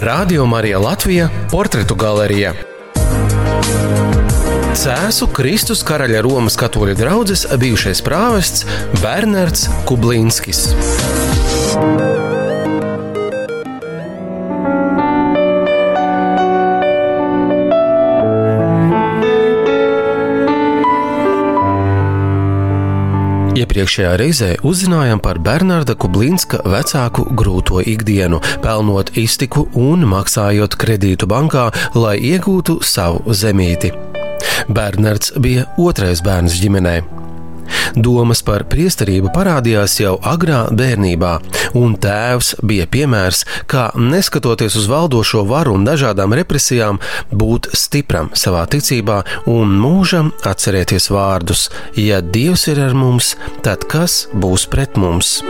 Radio Marija Latvija - portretu galerija. Cēzu Kristus karaļa Romas katoļu draugs bijušais prāvests Bernards Kublinskis. Iepriekšējā reizē uzzinājām par Bernarda Kublinska vecāku grūto ikdienu, pelnot iztiku un maksājot kredītu bankā, lai iegūtu savu zemīti. Bernards bija otrais bērns ģimenei. Domas par priesterību parādījās jau agrā bērnībā, un tēvs bija piemērs, kā neskatoties uz valdošo varu un dažādām represijām, būt stipram savā ticībā un mūžam atcerēties vārdus: Ja Dievs ir ar mums, tad kas būs pret mums?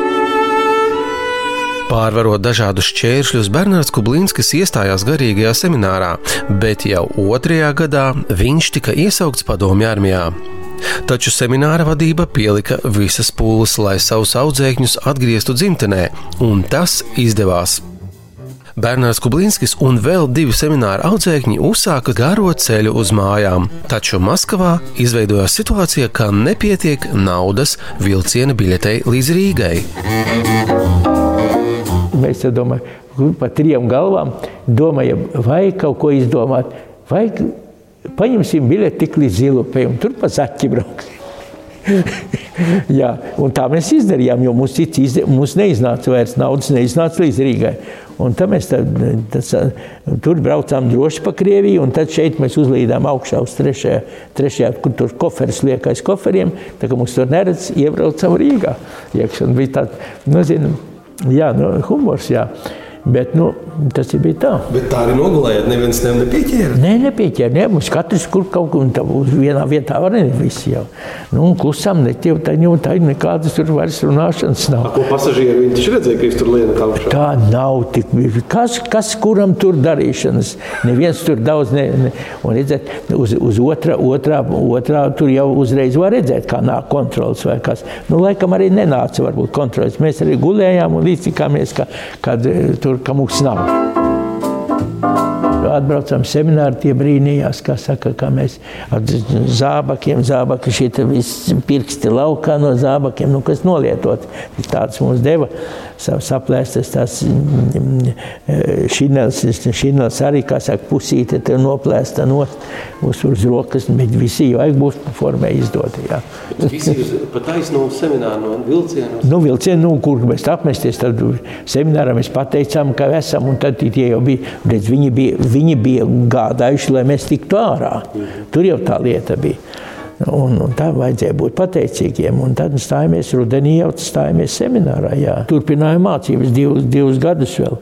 Pārvarot dažādus šķēršļus, Bernards Kublinskis iestājās garīgajā seminārā, bet jau otrajā gadā viņš tika iesaukts padomju armijā. Taču semināra vadība pielika visas pūles, lai savus audzēkņus atgrieztu dzimtenē, un tas izdevās. Bernārs Kublinskis un vēl divi semināra audzēkņi uzsāka garo ceļu uz mājām, taču Maskavā izveidojās situācija, ka nepietiek naudas vilciena biļetei līdz Rīgai. Mēs domājam par trijām galvām, domājam, vai kaut ko izdomāt, vai paņemsim biļeti tik līdz zilupē un tur pa zaķi brauksim. Jā, un tā mēs izdarījām, jo mums, izde, mums neiznāca vairs naudas, neiznāca līdz Rīgai. Un tad mēs tad, tad, tur braucām droši pa Krieviju, un tad šeit mēs uzlīdām augšā uz trešajā, trešajā kur tur koferis liek aiz koferiem, tā kā mums tur neredz, iebraucam Rīgā. Iekš, un bija tāds, nu, zinu, jā, nu, humors, jā. Bet, nu, tas bija tā. Bet tā arī nogulējāt. Neviens nev nepieķēra. Nē, nepieķēra. Ne, mums katrs kur kaut kur uz vienā vietā var ne visi jau. Nu, un klusam netiek tā, jau tā nekādas tur vairs runāšanas nav. A, ko pasažieri viņi taču redzēja, ka jūs tur lienat augšā? Tā nav tik. Kas, kas kuram tur darīšanas? Neviens tur daudz ne. ne. Un redzēt, uz, uz otrā, otrā, otrā tur jau uzreiz var redzēt, kā nāk kontrols vai kas. Nu, laikam arī nenāca varbūt kontrols. Mēs arī gulējām un līdzikāmies, ka, kad tur tur, ka mums nav. Atbraucām semināru, tie brīnījās, kā saka, kā mēs ar zābakiem, zābaki šie visi pirksti laukā no zābakiem, nu, kas nolietot. Tāds mums deva saplēstas tās šineles, šineles arī, kā saka, pusīte te noplēsta no uz, uz rokas, bet visi vajag būs formē izdoti, jā. Visi pat aizno semināru no vilcienu? Nu, vilcienu, nu, kur mēs apmesties, tad seminārā mēs pateicām, ka esam, un tad tie jau bija, redz, viņi bija, viņi bija gādājuši, lai mēs tiktu ārā. Tur jau tā lieta bija. Un, un tā vajadzēja būt pateicīgiem. Un tad stājāmies rudenī, jau stājāmies seminārā. Jā. Turpinājām mācības divus, divus gadus vēl.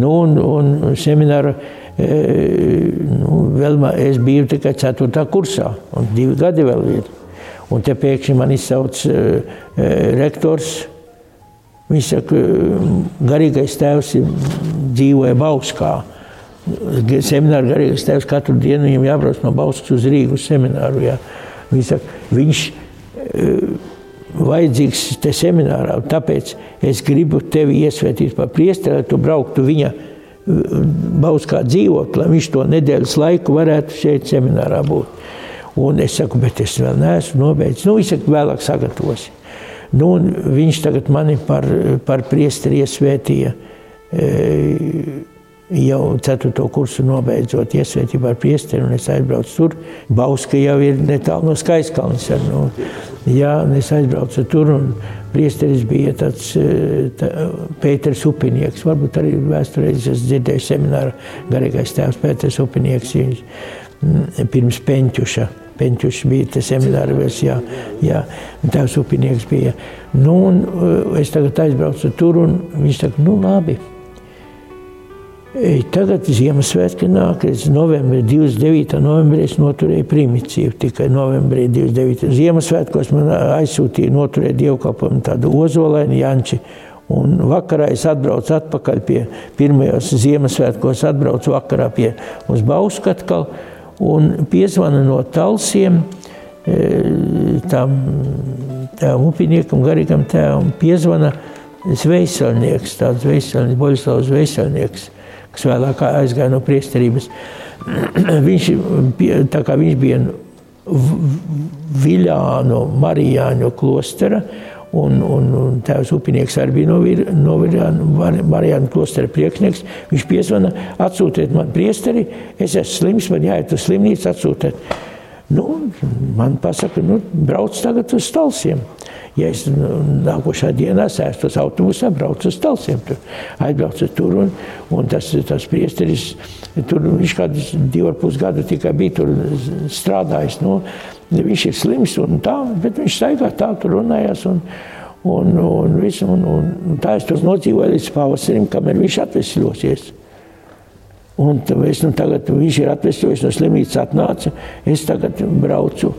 Nu, un, un semināra, e, nu, vēl es biju tikai 4. kursā, un divi gadi vēl ir. Un te pēkšņi man izsauc e, e, rektors. Viņš saka, garīgais tēvs dzīvoja Bauskā semināru garīgais tēvs katru dienu viņam jābrauc no Bauskas uz Rīgu uz semināru. Jā. Viņš saka, viņš uh, vajadzīgs te seminārā, tāpēc es gribu tevi iesvētīt par priesteri, lai tu brauktu viņa uh, Bauskā dzīvot, lai viņš to nedēļas laiku varētu šeit seminārā būt. Un es saku, bet es vēl neesmu nobeidzis. Nu, viņš saka, vēlāk sagatavosi. Nu, viņš tagad mani par, par priesteri iesvētīja. E, jau 4. kursu nobeidzot iesvētību ar priesteri, un es aizbraucu tur. Bauska jau ir netālu no Skaiskalnes. Nu, jā, es aizbraucu tur, un priesteris bija tāds eh, tā, Pēters Upinieks. Varbūt arī vēsturreiz es dzirdēju semināru garīgais tēvs Pēters Upinieks viņš, mm, pirms Peņķuša. Peņķis bija tas seminārs, jā, jā, tēvs Upinieks bija. Nu, un eh, es tagad aizbraucu tur, un viņš saka, nu labi, Tagad Ziemassvētki nāk, es novembrī, 29. novembrī es noturēju primicīvu, tikai novembrī 29. Ziemassvētkos man aizsūtīja noturēt dievkalpojumu tādu ozolaini Janči. Un vakarā es atbraucu atpakaļ pie pirmajos Ziemassvētkos, atbraucu vakarā pie uz Bausku atkal un piezvana no talsiem tam, tam upiniekam, garīgam tēvam, piezvana zvejselnieks, tāds zvejselnieks, Boļslavs zvejselnieks kas vēlāk aizgāja no priesterības. viņš, viņš bija Viļānu Marijāņu klostera, un, un, un tēvs upinieks arī bija no Marijāņu klostera priekšnieks. Viņš piezvana, atsūtiet man priesteri, es esmu slims, man jāiet uz slimnīcu, atsūtiet. Nu, man pasaka, nu, brauc tagad uz Stalsiem. Ja es nu, nākošā dienā sēstos autobusā, braucu uz Stalsiem, tur aizbraucu tur, un, un tas, tas priesteris, tur viņš kādus divu ar pus gadu tikai bija tur strādājis. Nu, viņš ir slims un tā, bet viņš staigā tā, tur runājās. Un, un, un, visu, un, un tā es tur nodzīvoju līdz pavasarim, kamēr viņš atvesļosies. Un es, nu, tagad viņš ir atvesļojies no slimnīcas, atnāca. Es tagad braucu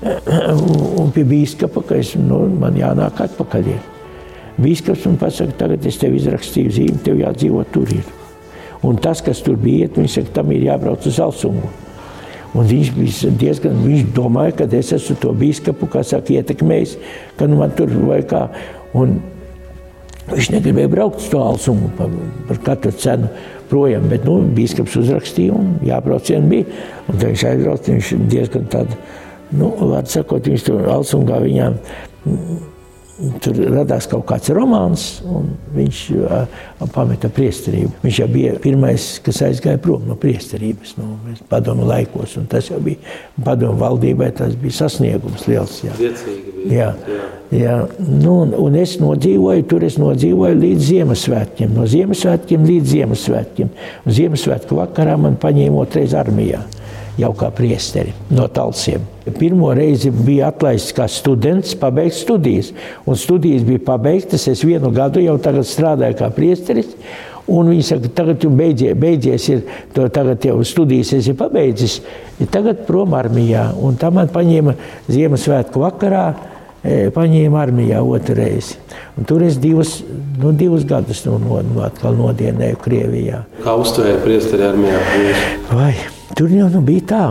un pie bīskapa, ka es, nu, man jānāk atpakaļ. Ir. Bīskaps man pasaka, tagad es tev izrakstīju zīmi, tev jādzīvo tur ir. Un tas, kas tur bija, viņš saka, tam ir jābrauc uz Alsungu. Un viņš bija diezgan, viņš domāja, ka es esmu to bīskapu, kā saka, ietekmējis, ka nu man tur vai kā. Un viņš negribēja braukt uz to Alsungu par, par katru cenu projām, bet nu, bīskaps uzrakstīja un jābrauc vien bija. Un tad viņš aizbrauc, viņš diezgan tādu, nu, vārdu sakot, viņš tur Alsungā viņām Tur radās kaut kāds romāns, un viņš pameta priesterību. Viņš jau bija pirmais, kas aizgāja prom no priesterības, no nu, padomu laikos. Tas jau bija padomu valdībai, tas bija sasniegums liels. Jā, jā, jā. Nu, un, un es nodzīvoju, tur es nodzīvoju līdz Ziemassvētkiem, no Ziemassvētkiem līdz Ziemassvētkiem. Un Ziemassvētku vakarā man paņēma otrais armijā jau kā priesteri no talsiem. Pirmo reizi bija atlaists kā students, pabeigts studijas. Un studijas bija pabeigtas. Es vienu gadu jau tagad strādāju kā priesteris. Un viņi saka, tagad jau beidzies, beidzies ir, to, tagad jau studijas esi pabeidzis, tagad prom armijā. Un tā man paņēma Ziemassvētku vakarā, e, paņēma armijā otru reizi. Un tur es divus, nu, divus gadus nu, no, no, atkal nodienēju Krievijā. Kā uztvēra priesteri armijā? Vai? Tur jau nu, bija tā,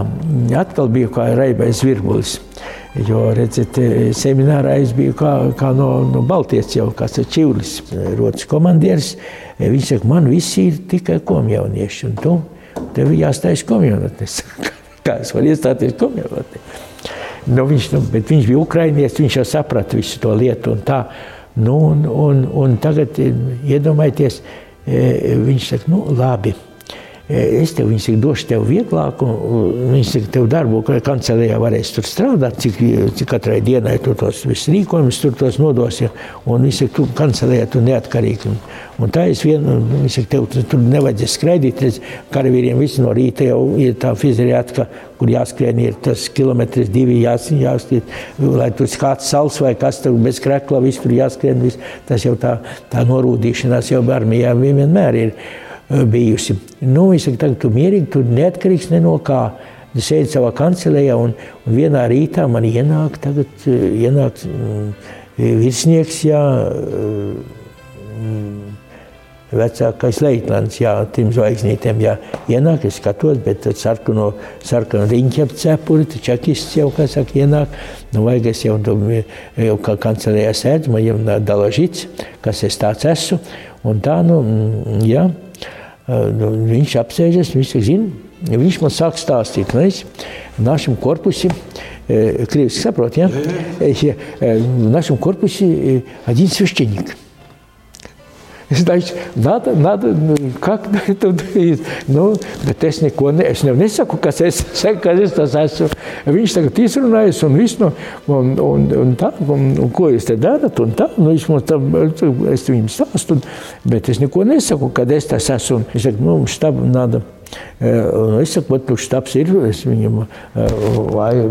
atkal bija kā raibais virbulis. Jo, redziet, seminārā es biju kā, kā no, no Baltijas jau kāds čivlis, rotas komandieris. Viņš saka, man visi ir tikai komjaunieši, un tu tev jāstājas komjaunatnes. Kā es varu iestāties komjaunatnē? Nu, viņš, nu, bet viņš bija ukrainietis, viņš jau saprata visu to lietu un tā. Nu, un, un, un tagad iedomājieties, viņš saka, nu labi, Es tev viņas, došu tev vieglāk, un viņas saka, tev darbu kancelējā varēs tur strādāt, cik, cik katrai dienai tu tos visus rīkojumus tur tos nodosi, un viņi saka, tu kancelējā tu neatkarīgi. Un, un tā es vienu, viņi saka, tev tu, tur nevajadzēs skraidīt, redz, karavīriem visi no rīta jau ir tā fizeriātka, kur jāskrien ir tas kilometrs divi jās, jāskrien, lai tur kāds sals vai kas tur bez krekla, viss tur jāskrien, viss, tas jau tā, tā norūdīšanās jau armijā vienmēr ir bijusi. Nu, viņš saka, tagad tu mierīgi, tu neatkarīgs ne no kā. Tu sēdi savā kancelējā un, un vienā rītā man ienāk, tagad, ienāk mm, virsnieks, jā, mm, vecākais leitnants, jā, trim zvaigznītēm, jā, ienāk, es skatos, bet tad sarkano, sarkano riņķi ap cepuri, tu čekists jau, kā saka, ienāk, nu vajag es jau, jau kā kancelējā sēdz, man jau dalažīts, kas es tāds esmu, un tā, nu, mm, jā, Nu, viņš apsēžas, viņš zina. Viņš man sāk stāstīt, ka в нашем корпусе, Кривский сопрот, я, в нашем корпусе один священник – Значит, надо, надо, как тут ir. Nu, bet es neko ne, es nesaku, kas es, kas es tas esmu. Viņš tagad izrunājas un viss, nu, un, un, un tā, un, un ko jūs te darat, un tā, nu, viņš mums tam, es viņam stāstu, bet es neko nesaku, kad es tas esmu. Viņš saka, nu, štab, nada. Un es saku, ka štāps ir. Es viņam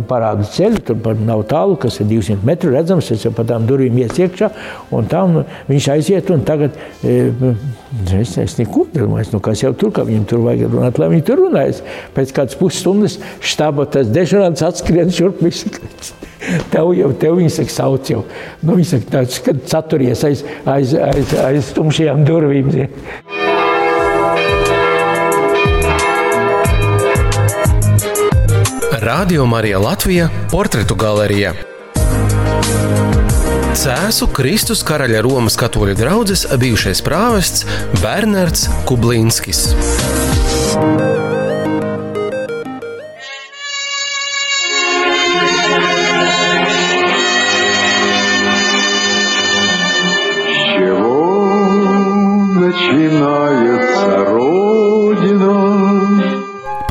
parādu ceļu, tur nav tālu, kas ir 200 metru redzams. Es jau pa tām durvīm ies iekšā, un tam viņš aiziet. Tagad es, es neko nedomāju, nu, kas jau tur, ka viņam tur vajag runāt, lai viņi tur runājas. Pēc kādas pusstundas štāba tas dežurants atskrien šurp visu. Tev jau, tev viņi saka, sauc jau. Nu, viņi saka, tāds, kad saturies aiz, aiz, aiz, aiz tumšajām durvīm. Zin. Radio Marija Latvija - portretu galerija. Cēsu Kristus karaļa Romas katoļu draugs bijušais prāvests Bernards Kublīnskis.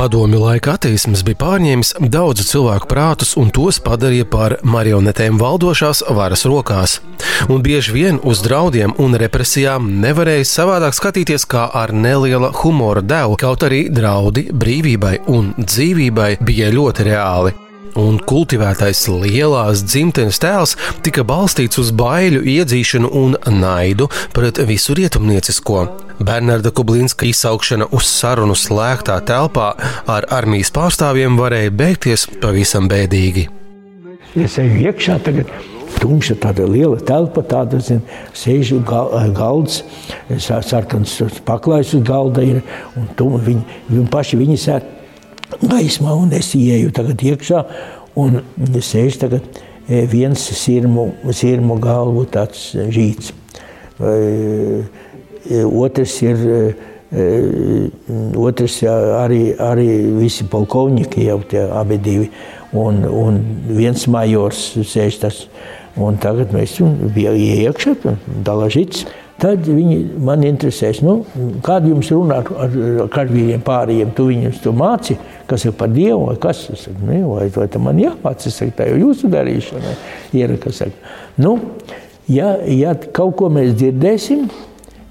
Padomju laika attīstības bija pārņēmis daudzu cilvēku prātus un tos padarīja par marionetēm valdošās varas rokās. Un bieži vien uz draudiem un represijām nevarēja savādāk skatīties kā ar neliela humora devu, kaut arī draudi brīvībai un dzīvībai bija ļoti reāli un kultivētais lielās dzimtenes tēls tika balstīts uz baiļu iedzīšanu un naidu pret visu rietumniecisko. Bernarda Kublīnska izsaukšana uz sarunu slēgtā telpā ar armijas pārstāvjiem varēja beigties pavisam bēdīgi. Es eju iekšā tagad. Tumša, tāda liela telpa, tāda zin, sēž galds, sarkans paklājs uz galda ir, viņi, viņi paši viņi sēž gaismā, un es ieju tagad iekšā, un sēž tagad e, viens sirmu, sirmu galvu tāds žīts. E, otrs ir e, otrs arī, arī visi polkovnieki jau tie abi divi. Un, un viens majors sēž tas. Un tagad mēs bijām iekšā, dalažīts. Tad viņi man interesēs, nu, kādu jums runāt ar, ar karavīriem pārējiem. Tu viņus tu māci, kas ir par Dievu vai kas. Es saku, ne, vai, vai man jāmāc, es saku, tā jau jūsu darīšana. Saka, nu, ja, ja kaut ko mēs dzirdēsim,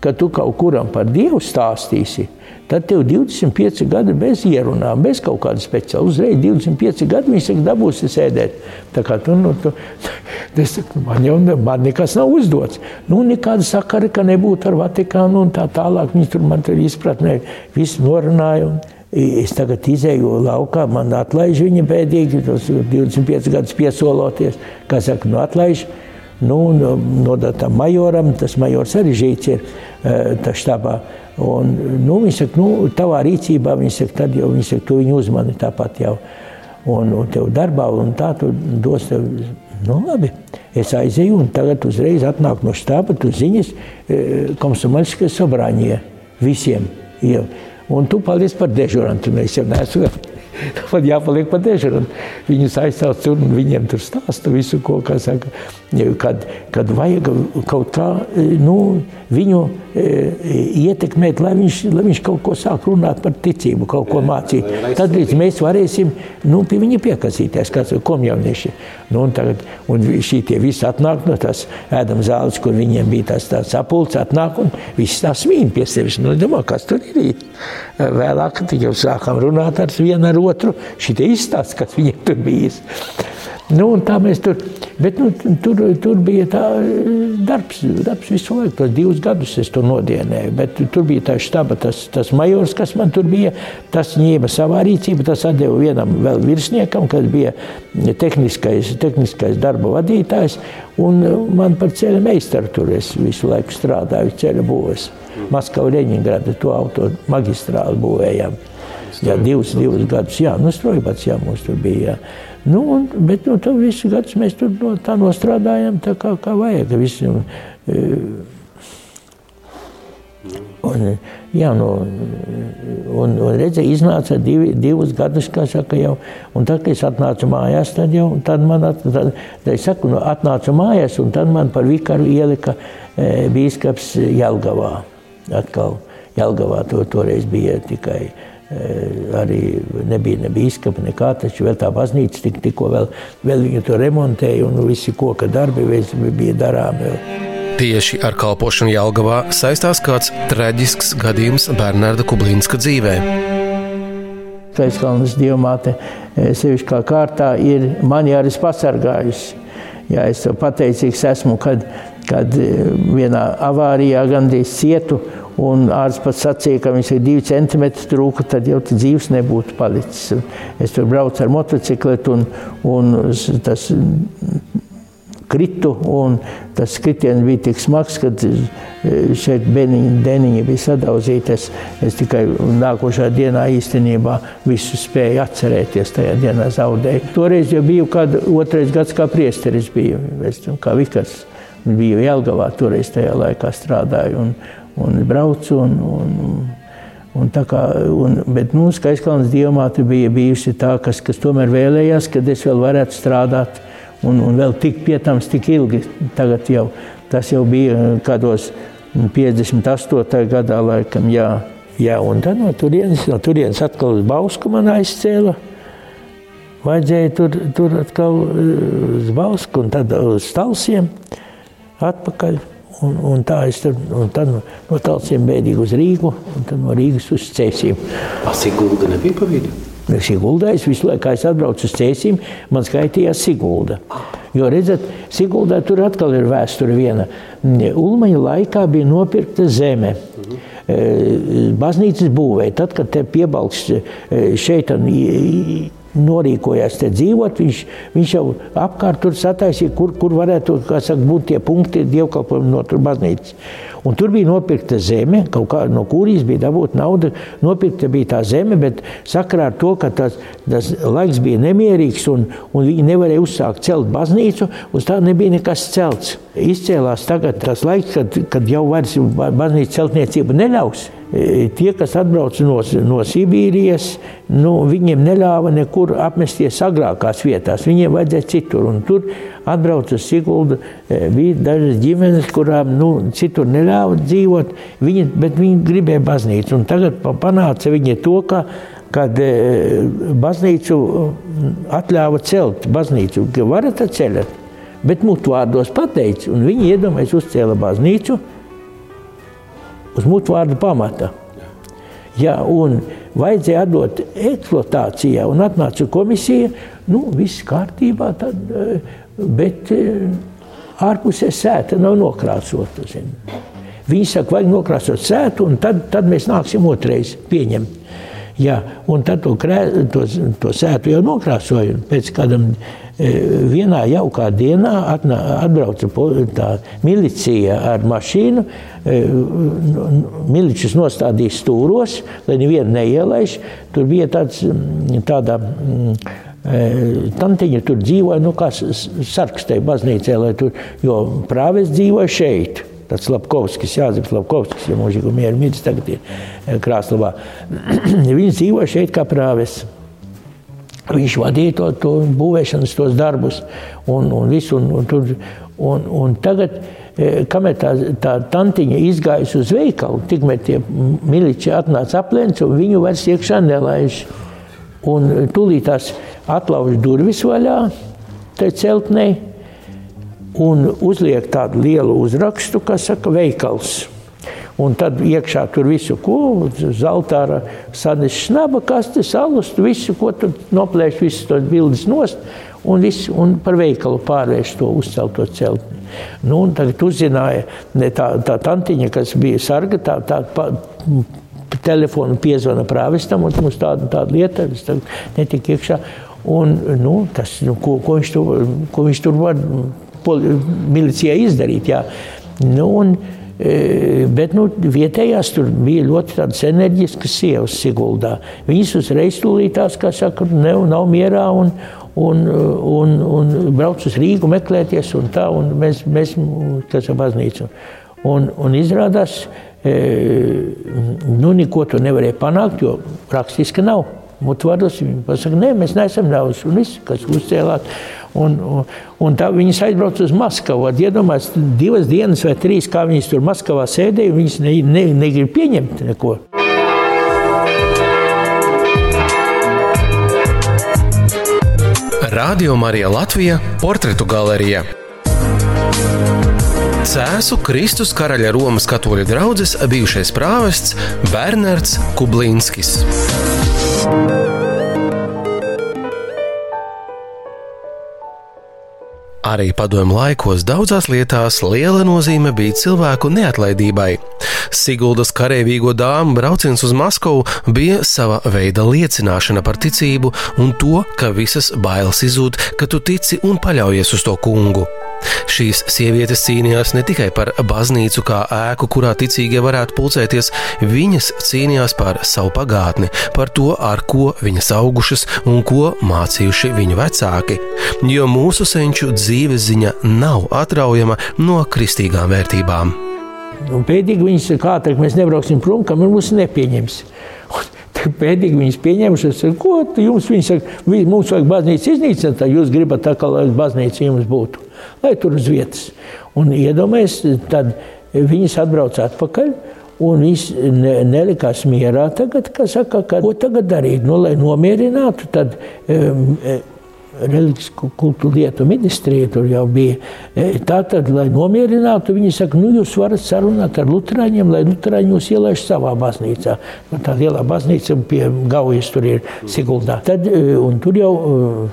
ka tu kaut kuram par Dievu stāstīsi, tad tev 25 gadi bez ierunām, bez kaut kāda speciāla. Uzreiz 25 gadi viņš saka, dabūsi sēdēt. Tā kā tu, nu, tu, es saku, man jau man nekas nav uzdots. Nu, nekāda sakara, ka nebūtu ar Vatikānu un tā tālāk. Viņi tur man tur izpratnē, visu norunāja. Un, Es tagad izēju laukā, man atlaiž viņa bēdīgi, tos 25 gadus piesoloties. Kā saka, nu atlaiž, nu, nodot tam majoram, tas majors arī žīts ir tā štabā. Un, nu, viņš saka, nu, tavā rīcībā, viņš saka, tad jau viņš saka, tu viņu uzmani tāpat jau. Un, un tev darbā, un tā tu dos tev, nu, labi. Es aizēju, un tagad uzreiz atnāk no štāba, tu ziņas, komsomaļskie sobrāņie visiem. Jau. Un tu paldies par dežurantu, nu, es jau neesmu Man jāpaliek pa dežuram. Viņus aizsauc tur un viņiem tur stāsta visu, ko, kā saka, kad, kad vajag kaut kā, nu, viņu e, ietekmēt, lai viņš, lai viņš kaut ko sāk runāt par ticību, kaut ko mācīt. Tad līdz mēs varēsim, nu, pie viņa piekasīties, kāds komjaunieši. Nu, un tagad, un šī tie visi atnāk no tās ēdam zāles, kur viņiem bija tās tāds sapulcs, atnāk un viss tā smīn pie sevis. Nu, domā, kas tur ir? Vēlāk, kad jau sākam runāt ar vienu ar otru, šitie izstāsts, kas viņiem tur bijis. Nu, tā mēs tur, bet nu, tur, tur bija tā darbs, darbs visu laiku, tos divus gadus es tur nodienēju, bet tur bija tā štaba, tas, tas majors, kas man tur bija, tas ņēma savā rīcību, tas atdeva vienam vēl virsniekam, kas bija tehniskais, tehniskais darba vadītājs, un man par ceļa meistaru tur es visu laiku strādāju, ceļa būvēs. Maskava, Leņingrada, to auto magistrāli būvējām. Jā, divus, divus gadus, jā, nu, strojbats, jā, mums tur bija, jā. Nu, un, bet nu, tur visu gadus mēs tur no, tā nostrādājam, tā kā, kā vajag. Visi, un, e, un, jā, nu, un, un redzēju, iznāca divi, divus gadus, kā saka jau, un tad, kad es atnācu mājās, tad jau, tad man, at, tad, tad es saku, nu, atnācu mājās, un tad man par vikaru ielika e, bīskaps Jelgavā. Atkal Jelgavā to, toreiz bija tikai arī nebija ne bīskapa, nekā, taču vēl tā baznīca tik, tikko vēl, vēl viņu to remontēja un visi koka darbi bija darāmi. Tieši ar kalpošanu Jālgavā saistās kāds traģisks gadījums Bernarda Kublīnska dzīvē. Skaiskalnas dievmāte eh, sevišķi kā kārtā ir mani arī pasargājusi. Jā, es pateicīgs esmu, kad, kad eh, vienā avārijā gandrīz cietu Un ārsts pats sacīja, ka viņš ir divi centimetri trūka, tad jau dzīves nebūtu palicis. Es tur braucu ar motocikletu un, un tas kritu, un tas kritiens bija tik smags, ka šeit beniņa, deniņa bija sadauzītas. Es tikai nākošā dienā īstenībā visu spēju atcerēties, tajā dienā zaudēju. Toreiz jau biju kādu otrais gads kā priesteris biju, es, kā vikars. biju Jelgavā, toreiz tajā laikā strādāju un, un braucu. Un, un, Un kā, un, bet nu, Skaiskalnas diamāte bija bijusi tā, kas, kas tomēr vēlējās, kad es vēl varētu strādāt un, un vēl tik pietams tik ilgi. Tagad jau tas jau bija kādos 58. gadā laikam, jā. Jā, un tad no turienes, no turienes atkal uz Bausku man aizcēla. Vajadzēja tur, tur atkal eh, uz Bausku un tad uz Stalsiem atpakaļ. Un, un tā es tur, un tad no, Talsiem bēdīgi uz Rīgu, un tad no Rīgas uz Cēsīm. Sigulda nebija pa vidu? Siguldā es visu laiku, kad es atbraucu uz Cēsīm, man skaitījās Sigulda. Jo, redzat, Siguldā tur atkal ir vēsture viena. Ulmaņa laikā bija nopirkta zeme. Mhm. Baznīcas būvē, tad, kad te piebalgs šeit norīkojās te dzīvot, viņš, viņš jau apkārt tur sataisīja, kur, kur varētu saka, būt tie punkti dievkalpojumi no tur baznīcas. Un tur bija nopirkta zeme, kaut kā no kurijas bija dabūta nauda. Nopirkta bija tā zeme, bet sakarā ar to, ka tas, tas laiks bija nemierīgs un, un viņi nevarēja uzsākt celt baznīcu, uz tā nebija nekas celts. Izcēlās tagad tas laiks, kad, kad jau vairs baznīcas celtniecība neļaus. E, tie, kas atbrauc no, no Sibīrijas, nu, viņiem neļāva nekur apmesties agrākās vietās. Viņiem vajadzēja citur. Un tur atbrauc uz Siguldu. E, bija dažas ģimenes, kurām nu, citur neļāva dzīvot, viņi, bet viņi gribēja baznīcu. Un tagad panāca viņi to, ka kad e, baznīcu atļāva celt, baznīcu, varat ceļot, bet mutvārdos pateica, un viņi iedomājas uzcēla baznīcu, uz mutvārdu pamata. Jā, un vajadzēja atdot eksploatācijā, un atnāca komisija, nu, viss kārtībā, tad, eh, bet eh, ārpusē sēta nav nokrāsota. Zin. Viņi saka, vajag nokrāsot sētu, un tad, tad mēs nāksim otrais pieņemt. Jā, un tad to, krē, to, to sētu jau nokrāsoju. Pēc kādam e, vienā jaukā dienā atnā, atbrauca tā milicija ar mašīnu. E, miličus nostādīja stūros, lai nevienu neielaiž. Tur bija tāds, tāda e, tantiņa, tur dzīvoja, nu kā sarkstei baznīcē, lai tur, jo prāves dzīvoja šeit. Tāds Lapkovskis, Jāzeps Lapkovskis, ja mūžīgi mieru miris tagad ir eh, Krāslavā. Viņš dzīvo šeit kā prāves. Viņš vadīja to, to būvēšanas tos darbus un, un visu. Un, un, tur, un, un tagad, eh, kamēr tā, tā tantiņa izgājusi uz veikalu, tikmēr tie miliči atnāca aplēns un viņu vairs iekšā nelaiž. Un tūlītās atlauž durvis vaļā, tai celtnei, un uzliek tādu lielu uzrakstu, kas saka veikals. Un tad iekšā tur visu, ko zelta sadis snaba kastes, alus, visu, ko tur noplēš, visas tos bildes nost, un, visu, un par veikalu pārvērš to uzcelto celtni. Nu, un tagad uzzināja ne, tā, tā tantiņa, kas bija sarga, tā, tā pa, telefonu piezvana prāvestam, un mums tāda, tāda lieta, es netika iekšā. Un, nu, tas, nu, ko, ko, viņš tur, ko viņš tur var milicijai izdarīt. Jā. Nu, un, e, Bet nu, vietējās tur bija ļoti enerģiskas sievas Siguldā. Viņas uzreiz tūlītās, kā saka, ne, nav mierā un, un, un, un brauc uz Rīgu meklēties. Un tā, un mēs, mēs tas ir baznīca. Un, un izrādās, e, nu, neko tu nevarēji panākt, jo rakstiski nav. Mutvārdos viņi pasaka, nē, mēs neesam daudz, un viss, kas uzcēlāt. Un, un, un tā viņas aizbrauca uz Maskavu. Iedomājieties, divas dienas vai trīs, kā viņas tur Maskavā sēdēja, viņas ne, ne, negrib pieņemt neko. Radio Marija Latvija - portretu galerija. Cēsu Kristus karaļa Romas katoļu draugs bijušais prāvests Bernards Kublīnskis. Arī padomu laikos daudzās lietās liela nozīme bija cilvēku neatlaidībai. Siguldas karavīgo dāmu brauciens uz Maskavu bija sava veida liecināšana par ticību un to, ka visas bailes izzūd, ka tu tici un paļaujies uz to kungu. Šīs sievietes cīnījās ne tikai par baznīcu kā ēku, kurā ticīgie varētu pulcēties, viņas cīnījās par savu pagātni, par to, ar ko viņas augušas un ko mācījuši viņu vecāki. Jo mūsu senču dzīves ziņa nav atraujama no kristīgām vērtībām. Un pēdīgi viņas kā tā, mēs nebrauksim prom, kamēr mūs nepieņems. Un pēdīgi viņas pieņemšas, ko jums viņi saka, mums vajag baznīcu iznīcināt, jūs gribat tā, lai baznīca jums būtu, lai tur uz vietas. Un iedomājies, tad viņas atbrauc atpakaļ, un viņas ne, nelikās mierā tagad, ka saka, ka, ko tagad darīt, nu, lai nomierinātu, tad um, reliģijas kultu lietu ministrija tur jau bija. E, tātad, lai nomierinātu, viņi saka, nu, jūs varat sarunāt ar luterāņiem, lai luterāņi jūs ielaiž savā baznīcā. Nu, tā lielā baznīca pie Gaujas tur ir Siguldā. Tad, e, un tur jau e,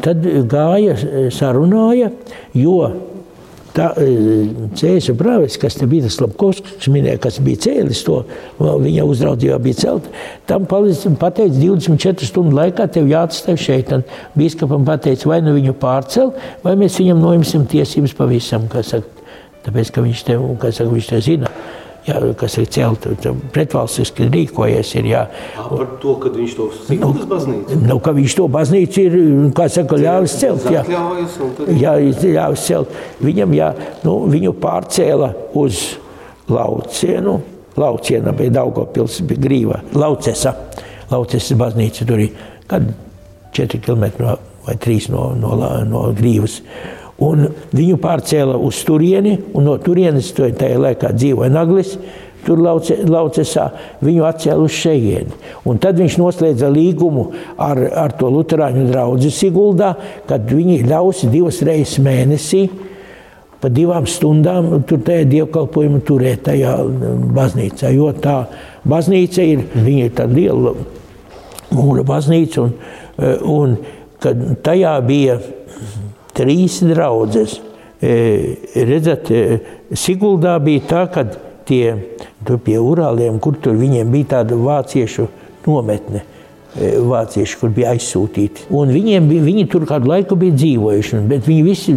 tad gāja sarunāja, jo Tā cēlus brālis, kas bija tas Lapkovskis, minēja, kas bija cēlis to, viņa uzraudzībā bija celt, tam pateica 24 stundu laikā tev jāatstāj šeit. Un bīskapam pateica, vai nu viņu pārcel, vai mēs viņam noimsim tiesības pavisam, kas saka, tāpēc, ka viņš te, kas saka, viņš te zina jā, kas ir celta, pretvalstiski rīkojies. Ir, jā. Par to, ka viņš to Siguldas baznīcu? Nu, ka viņš to baznīcu ir, kā saka, ļāvis celt. Jā, jā ļāvis celt. Viņam, jā, nu, viņu pārcēla uz laucienu. Lauciena bija Daugavpils, bija Grīva, Laucesa. Laucesa baznīca tur ir, kad 4 km no, vai 3 no, no, no Grīvas. Un viņu pārcēla uz turieni, un no turienes tajā laikā dzīvoja Naglis. Tur lauce, laucesā viņu atcēla uz šejieni. Un tad viņš noslēdza līgumu ar, ar to Lutāņu draugu Siguldā, kad viņi ļaus divas reizes mēnesī pa divām stundām tur tajā dievkalpojumu turēt tajā baznīcā. Jo tā baznīca ir, viņa ir tāda liela mūra baznīca, un, un kad tajā bija trīs draudzes. E, redzat, e, Siguldā bija tā, ka tie tur pie Urāliem, kur tur viņiem bija tāda vāciešu nometne, e, vācieši, kur bija aizsūtīti. Un viņiem bija, viņi tur kādu laiku bija dzīvojuši, bet viņi visi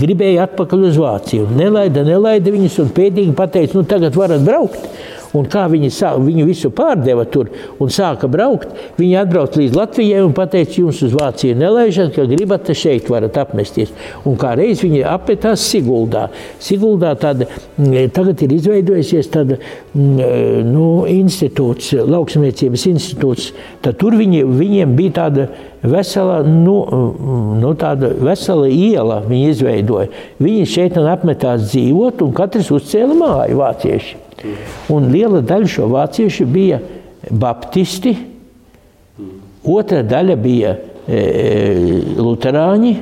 gribēja atpakaļ uz Vāciju. Nelaida, nelaida viņus un pēdīgi pateica, nu tagad varat braukt. Un kā viņi sāk, viņu visu pārdeva tur un sāka braukt, viņi atbrauc līdz Latvijai un teica, jums uz Vāciju nelaižat, ka gribat šeit varat apmesties. Un kā reiz viņi apmetās Siguldā. Siguldā tāda, mm, tagad ir izveidojusies tāda mm, nu, institūts, lauksamniecības institūts. Tad tur viņi, viņiem bija tāda vesela, nu, mm, nu, tāda vesela iela viņi izveidoja. Viņi šeit apmetās dzīvot, un katrs uzcēla māju vācieši. Un liela daļa šo vāciešu bija baptisti, otra daļa bija e, luterāņi.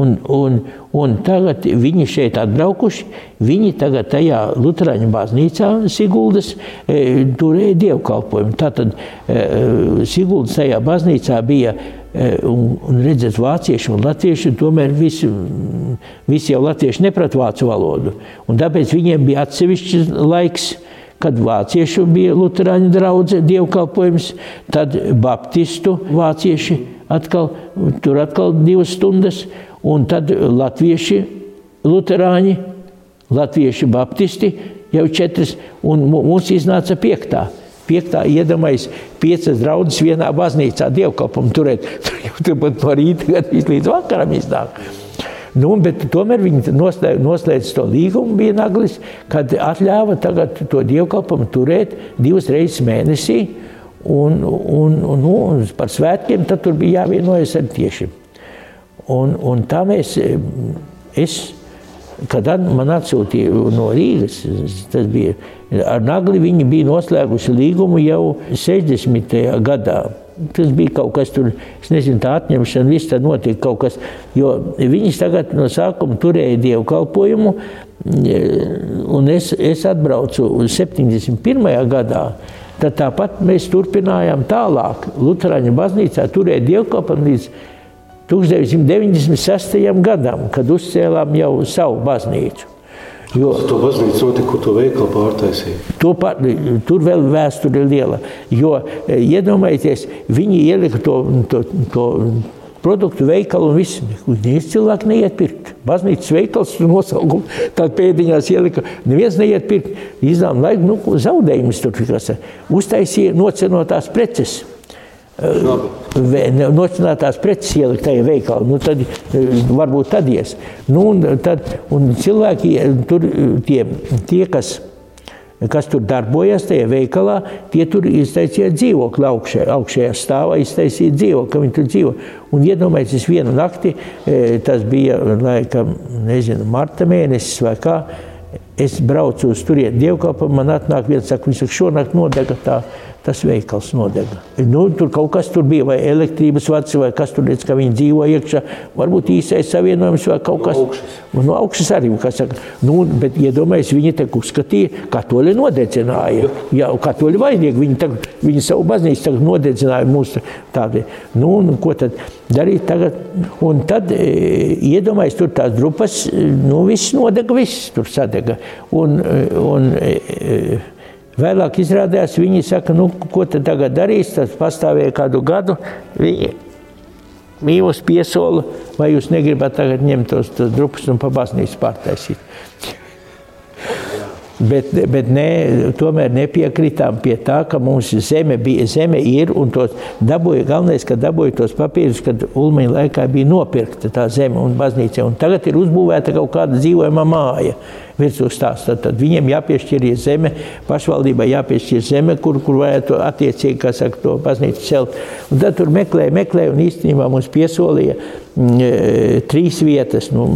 Un, un, un tagad viņi šeit atbraukuši. Viņi tagad tajā Lutāņu baznīcā, Siguldas, e, turēja dievkalpojumu. Tātad e, Siguldas tajā baznīcā bija e, un, un redzēt, vācieši un latvieši tomēr visi, visi jau latvieši neprat vācu valodu. Un tāpēc viņiem bija atsevišķs laiks. Kad vāciešu bija Lutāņu draugs dievkalpojums, tad baptistu vācieši atkal, tur atkal divas stundas, Un tad latvieši, luterāņi, latvieši baptisti jau četras, un mums iznāca piektā. Piektā iedomājas piecas draudzes vienā baznīcā dievkalpumu turēt. Tur jau turpat no rīta līdz vakaram iznāk. Nu, tomēr viņi noslēdz to līgumu, bija naglis, kad atļāva tagad to dievkalpumu turēt divas reizes mēnesī. Un, un, un, un par svētkiem tur bija jāvienojas ar tiešiem. Un, un tā mēs, es, kad man atsūtīja no Rīgas, tas bija ar Nagli, viņi bija noslēguši līgumu jau 60. gadā. Tas bija kaut kas tur, es nezinu, tā atņemšana, viss tā notiek kaut kas, jo viņas tagad no sākuma turēja dievu kalpojumu, un es, es atbraucu 71. gadā, tad tāpat mēs turpinājām tālāk. Lutāņu baznīcā turēja dievkalpojumu līdz 1996. gadam, kad uzcēlām jau savu baznīcu. Jo, to baznīcu notika, to veikalu pārtaisīja. To pār, tur vēl vēsture ir liela. Jo, e, iedomājieties, viņi ielika to, to, to produktu veikalu un viss. Neviens cilvēks neiet pirkt. Baznīcas veikals tur nosaukumu tādā pēdiņās ielika. Neviens neiet pirkt. Izdām laiku, nu, zaudējumus tur kas uztaisīja nocenotās preces. Nocinātās preces ielikt tajā veikalā, nu tad varbūt tad ies. Nu, un, tad, un cilvēki tur tie, tie kas kas tur darbojas tajā veikalā, tie tur iztaisīja dzīvokli augšē, augšējā stāvā, iztaisīja dzīvokli, ka viņi tur dzīvo. Un iedomājieties, vienu nakti, tas bija laikam, nezinu, marta mēnesis vai kā, es braucu uz turieni dievkalpojumu, man atnāk viens, saka, viņš saka, šonakt nodega tā tas veikals nodega. Nu, tur kaut kas tur bija, vai elektrības vads, vai kas tur redz, ka viņi dzīvo iekšā. Varbūt īsais savienojums vai kaut kas tāds. No, no augšas arī, saka, nu, bet iedomājieties, viņi te uzskatīja, katoļi nodedzināja. Jā, katoļi vainīgi, viņi, tagad, viņi savu baznīcu nodedzināja mūsu tādi. Nu, nu, ko tad darīt tagad? Un tad e, iedomājieties, tur tās grupas, nu, viss nodega, viss tur sadega. Un, e, un, e, Vēlāk izrādījās, viņi saka, nu, ko tad tagad darīs. Tas pastāvēja kādu gadu. Viņi mīlus piesola, vai jūs negribat tagad ņemt tos, drupus un pa baznīcu pārtaisīt. Bet, bet ne, tomēr nepiekritām pie tā, ka mums zeme, bija, zeme ir un tos dabūja. Galvenais, ka dabūja tos papīrus, kad Ulmaņa laikā bija nopirkta tā zeme un baznīca. Un tagad ir uzbūvēta kaut kāda dzīvojama māja virsū stāsts. Tad, tad viņiem jāpiešķir zeme, pašvaldībai jāpiešķir zeme, kur, kur varētu attiecīgi saka, to baznīcu celt. Un tad tur meklēja, meklēja un īstenībā mums piesolīja mm, e, trīs vietas. Nu,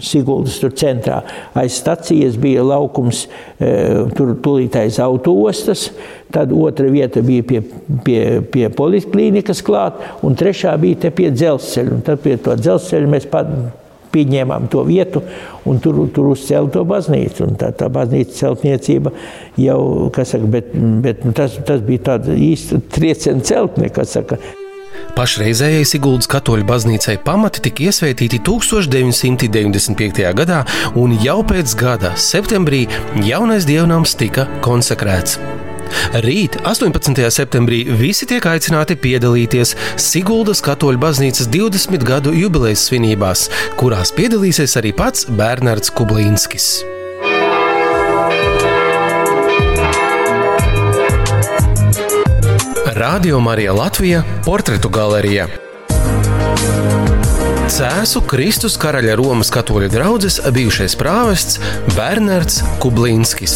Siguldas tur centrā aiz stacijas bija laukums, e, tur tūlīt aiz autostas. Tad otra vieta bija pie, pie, pie poliklīnikas klāt, un trešā bija te pie dzelzceļa. Un tad pie to dzelzceļa mēs pat pieņēmām to vietu un tur, tur uzcēla to baznīcu. Un tā, tā baznīcas celtniecība jau, kas saka, bet, bet nu, tas, tas bija tāds īsts trieciena celtne, kas saka. Pašreizējai Siguldas katoļu baznīcai pamati tika iesvētīti 1995. gadā, un jau pēc gada, septembrī, jaunais dievnams tika konsekrēts. Rīt, 18. septembrī, visi tiek aicināti piedalīties Siguldas katoļu baznīcas 20 gadu jubilejas svinībās, kurās piedalīsies arī pats Bernards Kublīnskis. Radio Marija Latvija - portretu galerija. Cēsu Kristus karaļa Romas katoļu draugs bijušais prāvests Bernards Kublīnskis.